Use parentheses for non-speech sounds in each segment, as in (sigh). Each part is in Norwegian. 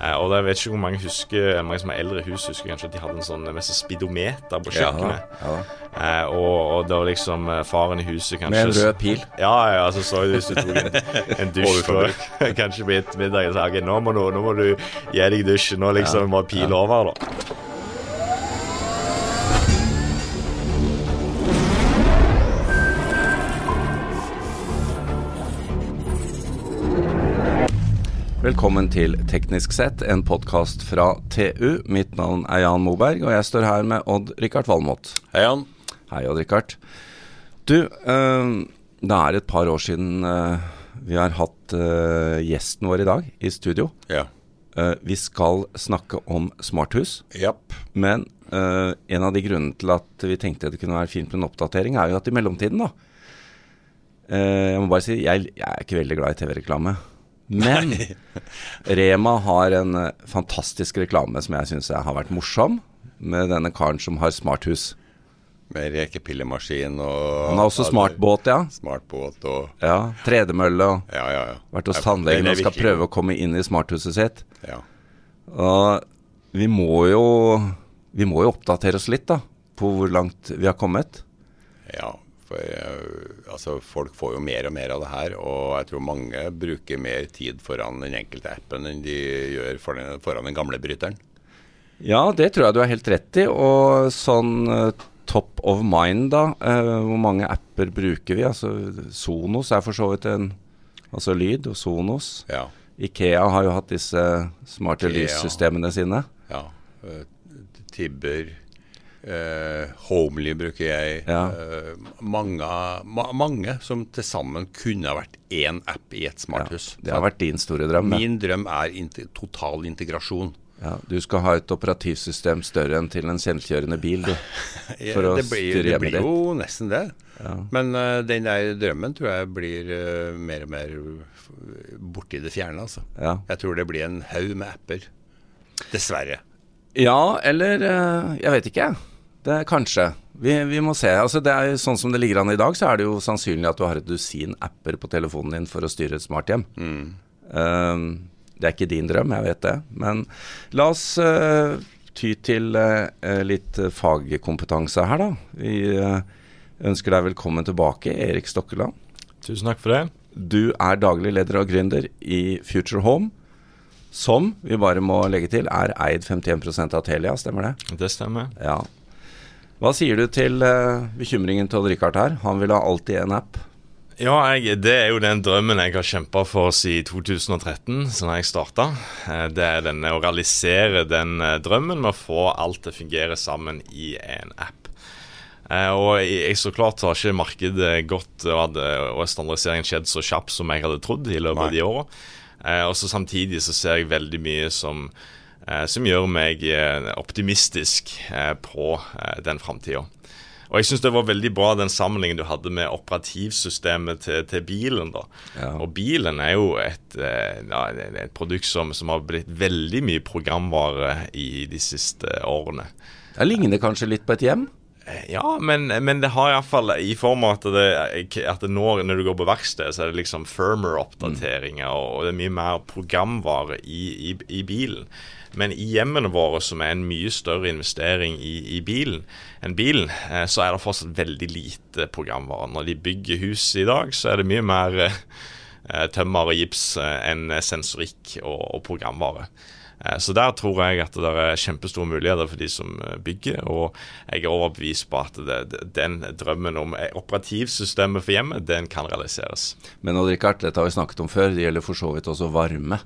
Eh, og jeg vet ikke hvor mange husker mange som er eldre hus husker kanskje at de hadde en sånn eh, mest speedometer på kjøkkenet. Ja, Eh, og, og da liksom eh, faren i huset kanskje Med en rød pil. Ja, ja, så så du hvis du tok en, en (laughs) dusj for (laughs) kanskje på ettermiddagen så ok, nå må, du, nå må du gi deg dusj. Nå liksom må pil over, da. Velkommen til Teknisk sett, en podkast fra TU. Mitt navn er Jan Moberg, og jeg står her med Odd-Rikard Valmot. Hei, Jan. Hei, Odd-Rikard. Du, eh, det er et par år siden eh, vi har hatt eh, gjesten vår i dag i studio. Ja. Vi skal snakke om smarthus, Yep. men en av de grunnene til at vi tenkte det kunne være fint med en oppdatering, er jo at i mellomtiden, da Jeg må bare si, jeg, jeg er ikke veldig glad i TV-reklame. Men (laughs) Rema har en eh, fantastisk reklame som jeg syns har vært morsom, med denne karen som har smarthus. Med rekepillemaskin og Han har også smartbåt, ja. Smartbåt og ja Tredemølle og Ja, ja, ja. vært hos tannlegen og skal prøve å komme inn i smarthuset sitt. Ja. Og vi må jo Vi må jo oppdatere oss litt, da, på hvor langt vi har kommet. ja. For eh, altså, folk får jo mer og mer av det her, og jeg tror mange bruker mer tid foran den enkelte appen enn de gjør for den, foran den gamle bryteren. Ja, det tror jeg du har helt rett i. Og sånn eh, top of mind, da. eh, hvor mange apper bruker vi? Altså Sonos er for så vidt en Altså lyd og Sonos. Ja. Ikea har jo hatt disse smarte lyssystemene sine. ja. Tibber. Eh, Homely bruker jeg. Ja. Eh, mange, ma mange som til sammen kunne ha vært én app i et smarthus. Det har vært din store drøm. det. Min drøm er in total integrasjon. Ja, du skal ha et operativsystem større enn til en selvkjørende bil, du. (laughs) For å det blir, styre det blir jo nesten det. Ja. Men uh, den der drømmen tror jeg blir mer og mer borti det fjerne. Altså. Ja. Jeg tror det blir en haug med apper. Dessverre. Ja, eller Jeg vet ikke. Det er Kanskje. Vi, vi må se. Altså det er jo Sånn som det ligger an i dag, så er det jo sannsynlig at du har et dusin apper på telefonen din for å styre et smarthjem. Eh, det er ikke din drøm, jeg vet det. Men la oss uh, ty til uh, litt fagkompetanse her, da. Vi eh, ønsker deg velkommen tilbake, Erik Stokkeland. Tusen takk for det. Du er daglig leder og gründer i Future Home, som vi bare må legge til er eid 51% av Telia, stemmer det? Det stemmer. Ja. Hva sier du til eh, bekymringen til Odd Rikard her? Han vil ha alltid en app. Ja, jeg, det er jo den drømmen jeg har kjempa for siden 2013, så når jeg starta. Det er denne å realisere den eh, drømmen med å få alt til å fungere sammen i en app. Eh, Og jeg, så klart har ikke markedet gått og, hadde, og standardiseringen skjedd så kjapt som jeg hadde trodd i løpet av de åra. Eh, Og så samtidig så ser jeg veldig mye som, eh, som gjør meg eh, optimistisk eh, på eh, den framtida. Og jeg syns det var veldig bra den sammenhengen du hadde med operativsystemet til, til bilen. da. Ja. Og bilen er jo et, eh, ja, et produkt som, som har blitt veldig mye programvare i de siste årene. Det ligner kanskje litt på et hjem? Eh, Ja, men, men det har iallfall i form av at det, at det når, når du går på verksted, så er det liksom firmer-oppdateringer, og det er mye mer programvare i, i, i bilen. Men i hjemmene våre, som er en mye større investering i, i bilen enn bilen, eh, så er det fortsatt veldig lite programvare. Når de bygger hus i dag, så er det mye mer eh, eh, tømmer og gips eh, enn sensorikk og, og programvare. Så der tror jeg at det er kjempestore muligheter for de som bygger, og jeg er overbevist på at det, den drømmen om operativsystemet for hjemmet, den kan realiseres. Men Odd Rikard, dette har vi snakket om før. Det gjelder for så vidt også varme.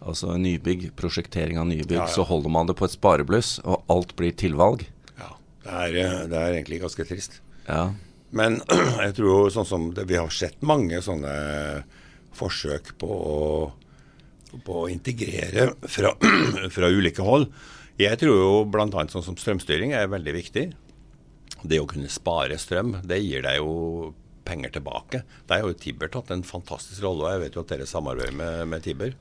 Altså nybygg, prosjektering av nybygg. Ja, ja. Så holder man det på et sparebluss, og alt blir tilvalg. Ja, det er, eh, det er egentlig ganske trist. Ja. Men (clears throat) jeg tror jo sånn som det, Vi har sett mange sånne forsøk på å, på å integrere fra, (clears throat) fra ulike hold. Jeg tror jo bl.a. sånn som strømstyring er veldig viktig. Det å kunne spare strøm, det gir deg jo penger tilbake. Der har jo Tibber tatt en fantastisk rolle, og jeg vet jo at dere samarbeider med, med Tibber.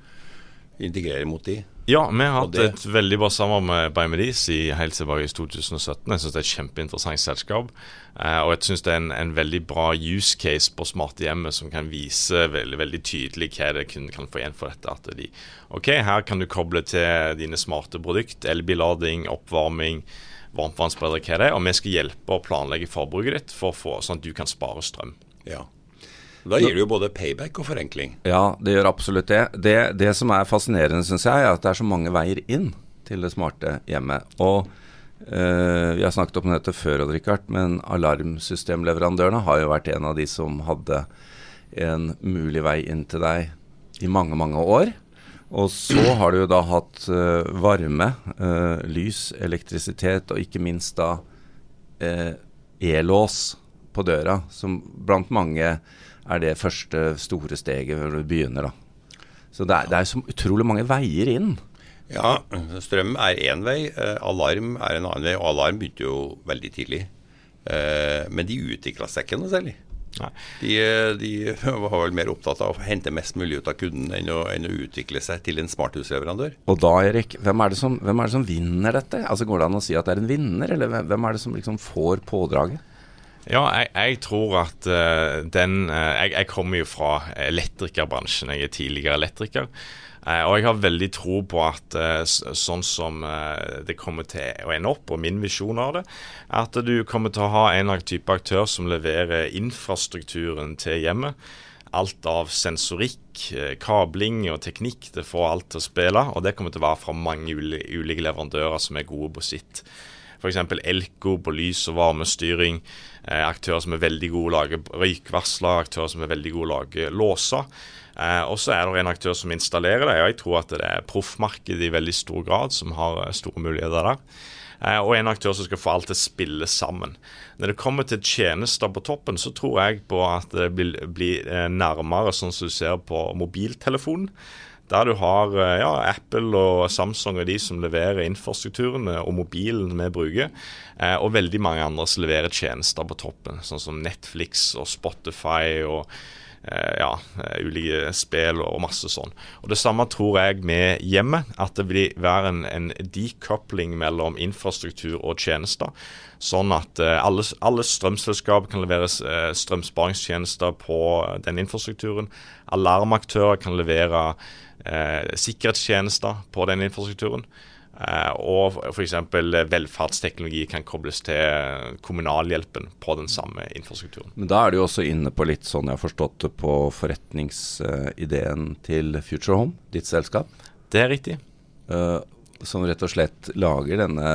Integrere mot de. Ja, vi har hatt et veldig bra samarbeid med i helt tilbake i 2017. Jeg syns det er et kjempeinteressant selskap. Eh, og jeg syns det er en, en veldig bra use case på smarte hjemmet som kan vise veldig, veldig tydelig hva det kunden kan få igjen for dette. At de, OK, her kan du koble til dine smarte produkt, elbillading, oppvarming, varmtvannsbredder, hva det er. Og vi skal hjelpe å planlegge forbruket ditt for å få, sånn at du kan spare strøm. Ja. Da gir det jo både payback og forenkling. Ja, det gjør absolutt det. Det, det som er fascinerende, syns jeg, er at det er så mange veier inn til det smarte hjemmet. Og eh, vi har snakket om dette før, Odd men alarmsystemleverandørene har jo vært en av de som hadde en mulig vei inn til deg i mange, mange år. Og så har du jo da hatt eh, varme, eh, lys, elektrisitet og ikke minst da e-lås på døra, som blant mange er det første store steget hvor du begynner. da. Så det er, det er så utrolig mange veier inn. Ja, strøm er én vei, eh, alarm er en annen vei. Og alarm begynte jo veldig tidlig. Eh, men de utvikla seg ikke noe særlig. De, de var vel mer opptatt av å hente mest mulig ut av kunden enn å, enn å utvikle seg til en smarthusleverandør. Og da, Erik, hvem er, det som, hvem er det som vinner dette? Altså Går det an å si at det er en vinner, eller hvem- hvem er det som liksom får pådraget? Ja, jeg, jeg tror at uh, den uh, jeg, jeg kommer jo fra elektrikerbransjen. Jeg er tidligere elektriker. Uh, og jeg har veldig tro på at sånn som det kommer til å ende opp, og min visjon av det, at du kommer til å ha en type aktør som leverer infrastrukturen til hjemmet. Alt av sensorikk, kabling og teknikk. Det får alt til å spille. Og det kommer til å være fra mange ulike leverandører som er gode på sitt. F.eks. Elko på lys- og varmestyring. Eh, aktører som er veldig gode å lage røykvarsler, aktører som er veldig gode å lage låser. Eh, og så er det en aktør som installerer det. og Jeg tror at det er proffmarkedet i veldig stor grad som har eh, store muligheter der. Eh, og en aktør som skal få alt til å spille sammen. Når det kommer til tjenester på toppen, så tror jeg på at det blir, blir eh, nærmere sånn som du ser på mobiltelefonen. Der du har eh, ja, Apple og Samsung og de som leverer infrastrukturen eh, og mobilen vi bruker, eh, og veldig mange andre som leverer tjenester på toppen, sånn som Netflix og Spotify og eh, ja, ulike spill og masse sånn. Og Det samme tror jeg med hjemmet, at det vil være en, en decoupling mellom infrastruktur og tjenester. Sånn at alle, alle strømselskap kan levere strømsparingstjenester på den infrastrukturen. Alarmaktører kan levere sikkerhetstjenester på den infrastrukturen. Eh, og f.eks. velferdsteknologi kan kobles til kommunalhjelpen på den samme infrastrukturen. Men da er du også inne på litt sånn jeg har forstått det på forretningsideen til Future Home, ditt selskap. Det er riktig. eh, som rett og slett lager denne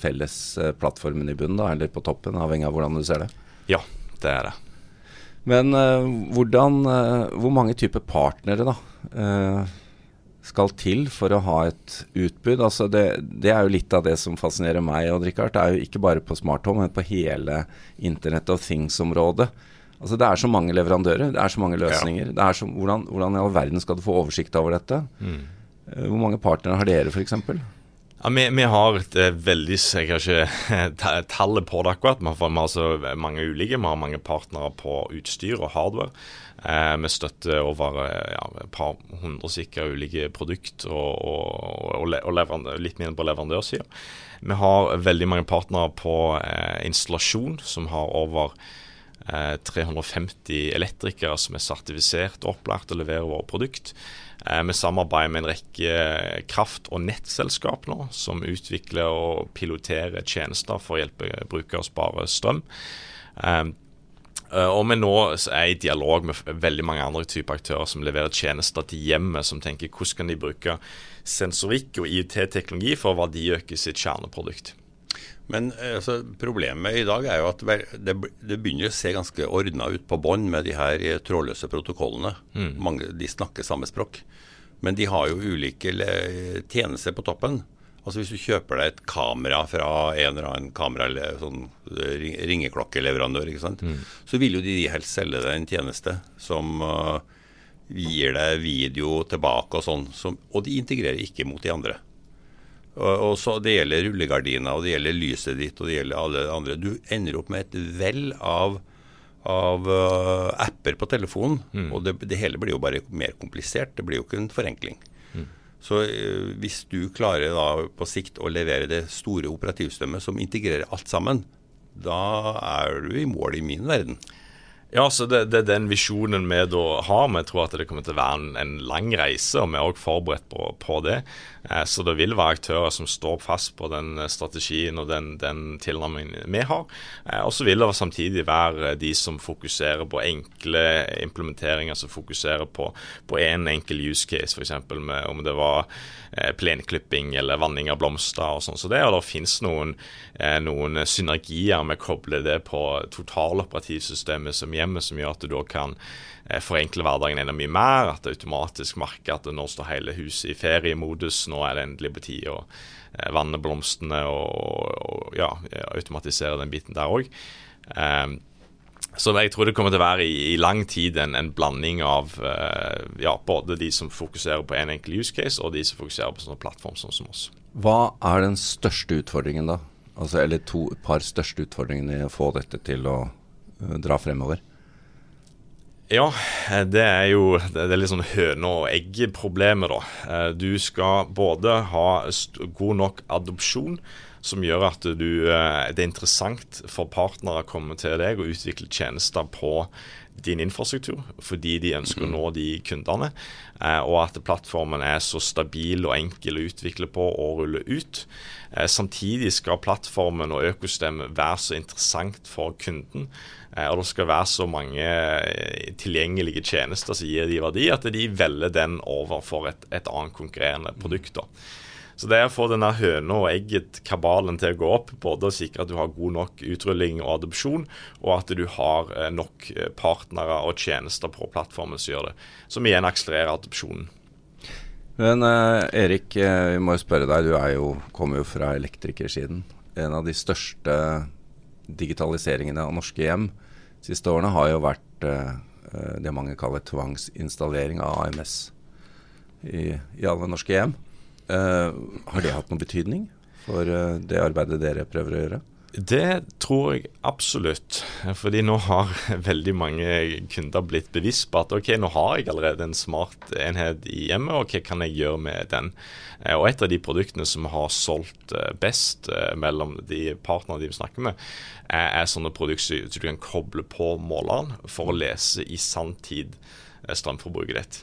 felles eh, plattformen i bunnen, da, eller på toppen, avhengig av hvordan du ser det. Ja, det er det. Men eh, hvordan eh, Hvor mange typer partnere da eh, skal til for å ha et utbud? Altså det, det er jo litt av det som fascinerer meg og Richard. Det er jo ikke bare på Smart Home, men på hele Internet of Things-området. Altså Det er så mange leverandører, det er så mange løsninger. Det er så, hvordan, hvordan i all verden skal du få oversikt over dette? Mm. Hvor mange partnere har dere, f.eks.? Ja, vi, vi har et eh, veldig Jeg har ikke ta- tallet på det akkurat. Vi har, vi har så mange ulike. Vi har mange partnere på utstyr og hardware. Eh, vi støtter over eh, ja, et par hundre sikre ulike produkt og, og, og, og litt mindre på leverandørsida. Vi har veldig mange partnere på eh, installasjon, som har over eh, 350 elektrikere som er sertifisert og opplært å levere våre produkt. Eh, Vi samarbeider med en rekke kraft- og nettselskap nå, som utvikler og piloterer tjenester for å hjelpe brukere å spare strøm. Eh, Og vi nå er i dialog med veldig mange andre typer aktører som leverer tjenester til hjemmet, som tenker hvordan kan de bruke sensorikk og IoT-teknologi for å verdiøke sitt kjerneprodukt. Men eh, altså, problemet i dag er jo at det, det begynner å se ganske ordna ut på bånd med de her eh, trådløse protokollene. Mange, de snakker samme språk. Men de har jo ulike tjenester på toppen. Altså Hvis du kjøper deg et kamera fra en eller annen kamera eller sånn ringeklokkeleverandør, ring- ikke sant? så vil jo de helst selge deg en tjeneste som uh, gir deg video tilbake og sånn. Som, og de integrerer ikke mot de andre. Og, og så Det gjelder rullegardiner, og det gjelder lyset ditt og det gjelder alle andre. Du ender opp med et vell av, av uh, apper på telefonen. Og det, det hele blir jo bare mer komplisert. Det blir jo ikke en forenkling. Så eh, hvis du klarer da på sikt å levere det store operativstemmet som integrerer alt sammen, da er du i mål i min verden. Ja, så det, det er den visjonen vi da har. Vi tror at det kommer til å være en, en lang reise, og vi er òg forberedt på, på det. Eh, så det vil være aktører som står fast på den eh, strategien og den, den tilnærmingen vi har. Eh, og så vil det samtidig være de som fokuserer på enkle implementeringer, som fokuserer på én en enkel use case, f.eks. om det var eh, plenklipping eller vanning av blomster og sånn. Så det, og det finnes noen, eh, noen synergier å koble det på totaloperativsystemet som hjemmet, som gjør at du da kan eh, forenkle hverdagen enda mye mer. At det automatisk merker at nå står hele huset i feriemodus, nå er det endelig på tide å eh, vanne blomstene og, og ja, automatisere den biten der òg. Um, så jeg tror det kommer til å være i, i lang tid en, en blanding av uh, ja, både de som fokuserer på en enkel use case, og de som fokuserer på sånne plattform sånn som oss. Hva er den største utfordringen da? Altså, eller to par største utfordringene i å få dette til å uh, dra fremover? Ja, det er jo det er litt sånn høne og egg-problemet, da. Eh, du skal både ha god nok adopsjon, som gjør at du, eh, det er interessant for partnere å komme til deg og utvikle tjenester på din infrastruktur, fordi de ønsker å nå de kundene. Og at plattformen er så stabil og enkel å utvikle på og rulle ut. Samtidig skal plattformen og økosystemet være så interessant for kunden Eh, og det skal være så mange eh, tilgjengelige tjenester som gir de verdi, at de velger den overfor et, et annet konkurrerende produkt. da. Så det er å få denne høna og egget-kabalen til å gå opp, både å sikre at du har god nok utrulling og adopsjon, og at du har eh, nok partnere og tjenester på plattformen som gjør det. Som igjen akselererer adopsjonen. Men eh, Erik, vi må jo spørre deg, du jo, kommer jo fra elektrikersiden. En av de største digitaliseringene av norske hjem de siste årene har jo vært eh, det mange kaller tvangsinstallering av AMS i, i alle norske hjem. Uh, har det hatt noen betydning for uh, det arbeidet dere prøver å gjøre? Det tror jeg absolutt. Fordi nå har (laughs) veldig mange kunder blitt bevisst på at ok, nå har jeg allerede en smart enhet i hjemmet, og hva kan jeg gjøre med den? Eh, og et av de produktene som har solgt eh, best eh, mellom de partnerne de vi snakker med, er, sånne produkter som du kan koble på måleren for å lese i sanntid strømforbruket ditt.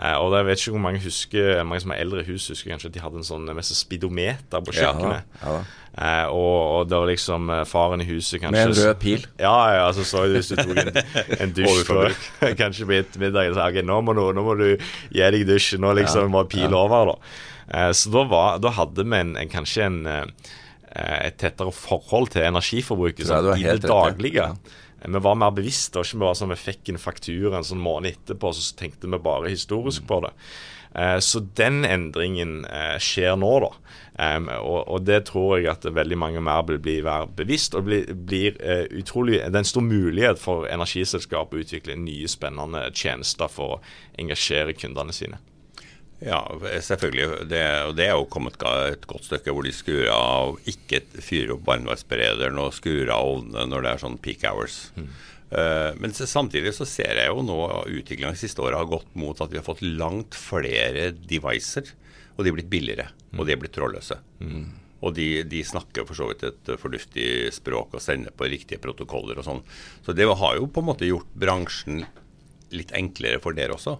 Uh, og jeg vet ikke hvor mange husker Mange som er eldre hus, husker kanskje at de hadde en sånn mest speedometer på kjøkkenet. Ja, ja. Eh, og, og det var liksom uh, faren i huset kanskje Med en rød pil? Ja, ja. Altså, så hvis du tok en, (laughs) en dusj for (laughs) kanskje middag og sa ok, nå må, du, nå må du gi deg dusjen, nå liksom må pil over. da Så da, var, da, hadde vi en, en, kanskje en, et tettere forhold til energiforbruket sånn, i det daglige. Ja. Vi var mer bevisste. og ikke bare sånn Vi fikk en faktura en sånn måned etterpå, så tenkte vi bare historisk på det. Eh, så den endringen eh, skjer nå, da. og, det tror jeg at veldig mange mer vil bli være bevisst. Og blir, blir uh, utrolig, Det er en stor mulighet for energiselskap å utvikle nye, spennende tjenester for å engasjere kundene sine. Ja, selvfølgelig. Det, og det er jo kommet et godt stykke hvor de skrur av Ikke fyrer opp varmtvannsberederen og skrur av ovnene når det er sånn peak hours. Mm. Uh, men samtidig så ser jeg jo nå utviklinga de siste åra har gått mot at vi har fått langt flere devices. Og de er blitt billigere, mm. og de er blitt trådløse. Mm. Og de, de, snakker for så vidt et fornuftig språk og sender på riktige protokoller og sånn. Så det har jo på en måte gjort bransjen litt enklere for dere også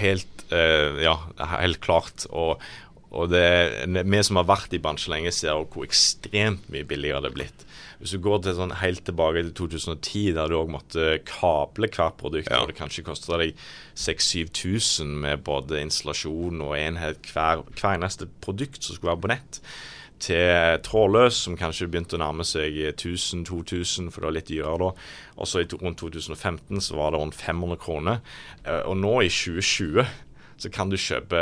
helt, uh, ja, helt klart. Og, og det, vi som har vært i bransjen lenge, ser hvor ekstremt mye billigere det er blitt. Hvis du går til sånn helt tilbake til 2010, der du òg måtte kable hvert produkt, ja. og det kanskje kosta deg 6000-7000 med både installasjon og enhet hver, hver neste produkt som skulle være på nett til trådløs, som kanskje begynte å nærme seg 1000-2000, for det var litt dyrere da. Og så rundt 2015 så var det rundt 500 kroner. Eh, og nå i 2020 så kan du kjøpe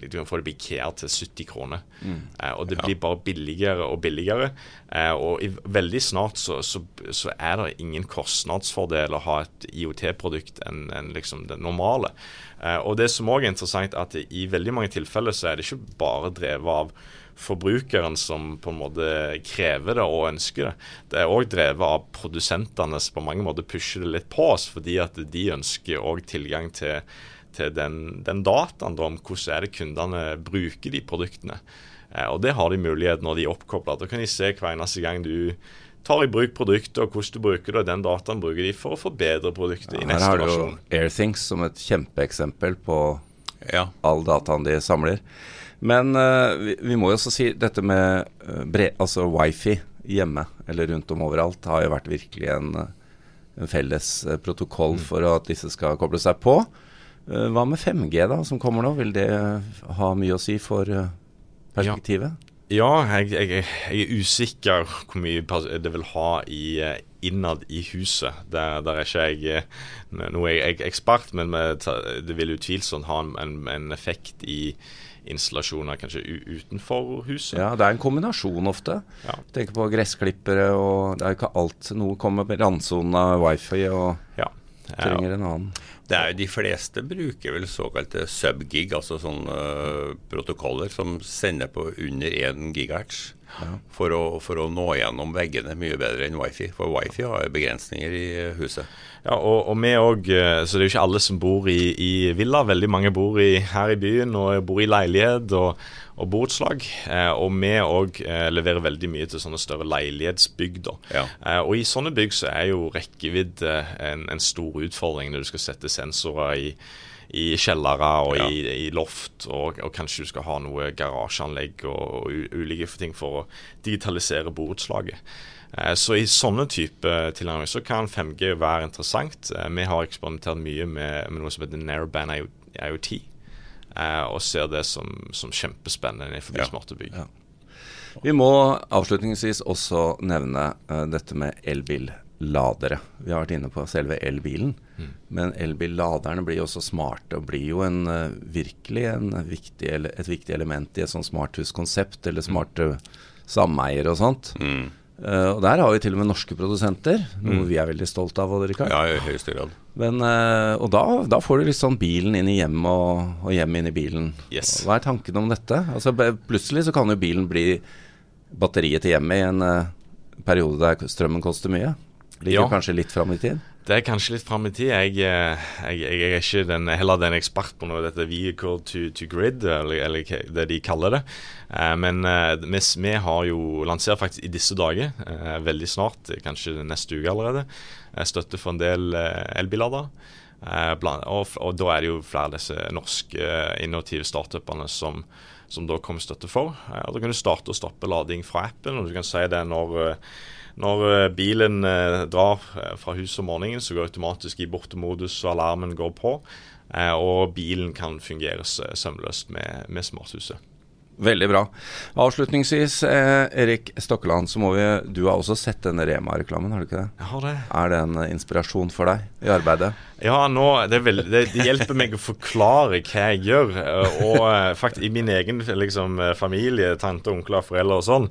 Du kan få det Ikea til 70 kroner. Mm. Eh, og det blir bare billigere og billigere. Eh, og i, veldig snart så, så, så, er det ingen kostnadsfordel å ha et IOT-produkt enn en liksom det normale. Og det som òg er interessant, at i veldig mange tilfeller så er det ikke bare drevet av forbrukeren som på en måte krever det og ønsker det. Det er òg drevet av produsentene som på mange måter pusher det litt på oss, fordi at de ønsker òg tilgang til til den, den dataen om hvordan er det kundene bruker de produktene. Eh, og det har de mulighet når de er oppkobla. Da kan de se hver eneste gang du tar i bruk produktet, og hvordan du bruker det. og Den dataen bruker de for å forbedre produktet Ja, i her har du jo. Airthings som et kjempeeksempel på Ja. all dataen de samler. Men uh, vi, vi må jo også si dette med eh, bre, altså wifi hjemme eller rundt om overalt har jo vært virkelig en, eh, en felles protokoll for at disse skal koble seg på. Hva med 5G da, som kommer nå? Vil det ha mye å si for perspektivet? Ja, jeg, jeg, jeg er usikker hvor mye det vil ha i, eh, innad i huset. Der, der er ikke jeg eh, noe jeg, jeg er ekspert, men det vil utvilsomt ha en, en, effekt i installasjoner kanskje utenfor huset. Ja, det er en kombinasjon ofte. Ja. Tenk på gressklippere og Det er jo ikke alt. Noe kommer med randsone av wifi og Ja. trenger en annen. Det er jo De fleste bruker vel såkalte subgig, altså sånne øh, protokoller som sender på under 1 gigahertz. For, å, for å nå gjennom veggene mye bedre enn wifi. For wifi har begrensninger i huset. Ja, og, og vi òg Så det er jo ikke alle som bor i, i villa. Veldig mange bor i, her i byen og bor i leilighet og, og borettslag. Eh, og vi òg eh, leverer veldig mye til sånne større leilighetsbygg. Ja. Eh, og i sånne bygg så er jo rekkevidde en, en stor utfordring når du skal sette sensorer i i kjellere og Ja. i, i loft, og, og kanskje du skal ha noe garasjeanlegg og, og ulike ting for å digitalisere borettslaget. Eh, Så i sånne type tilnærminger så kan 5G være interessant. Eh, Vi har eksperimentert mye med, med noe som heter Narrowband IoT, eh, og ser det som, som kjempespennende innenfor Ja. smarte bygg. Ja. Vi må avslutningsvis også nevne uh, dette med elbilladere. Vi har vært inne på selve elbilen, men elbilladerne blir jo også smarte og blir jo en, eh, virkelig en viktig, et viktig element i et sånt smarthuskonsept eller smarte sameier og sånt. Mm. Uh, og der har vi til og med norske produsenter, noe vi er veldig stolt av. Rikard. Ja, i høyeste grad. Men, uh, og da, da får du litt sånn bilen inn i hjemmet og, og hjem inn i bilen. Yes. Hva er tanken om dette? Altså, plutselig så kan jo bilen bli batteriet til hjemmet i en uh, periode der strømmen koster mye. Ligger Ja. kanskje litt fram i tid. Det er kanskje litt fram i tid. Jeg, eh, jeg, jeg er ikke den, heller den ekspert på noe dette vehicle to, to grid, eller, eller det de kaller det. Eh, men eh, vi, vi har jo lansert faktisk i disse dager, veldig snart, kanskje neste uke allerede, støtte for en del elbilader. Og, og da er det jo flere av disse norske eh, innovative startupene som, som da kommer støtte for. Eh, og Da kan du starte og stoppe lading fra appen, og du kan si det når eh, når eh, bilen eh, drar eh, fra huset om morgenen, så går automatisk i bortemodus, og alarmen går på. Eh, og bilen kan fungere sømløst med, med smarthuset. Veldig bra. Avslutningsvis, eh, Erik Stokkeland, så må vi Du har også sett denne Rema-reklamen, har du ikke det? Jeg har det. Er det en eh, inspirasjon for deg i arbeidet? Ja, nå, det, vel, det, det hjelper meg å forklare hva jeg gjør. eh, Og eh, faktisk i min egen liksom, eh, familie, tante, onkler, foreldre og sånn,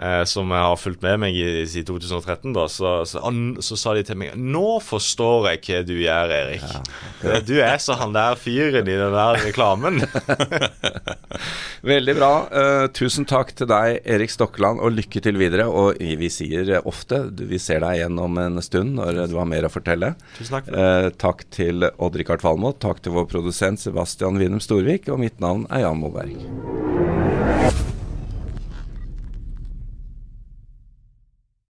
eh, som har fulgt med meg i, siden 2013, da, så, så, så, så sa de til meg Nå forstår jeg hva du gjør, Erik. Eh, Du er så han der fyren i den der reklamen. (laughs) Veldig bra. Uh, tusen takk til deg, Erik Stokkeland, og lykke til videre. Og vi sier ofte vi ser deg igjen om en stund når du har mer å fortelle. Tusen takk for det. Eh, takk til Odd-Rikard Valmot, takk til vår produsent Sebastian Winum Storvik, og mitt navn er Jan Moberg.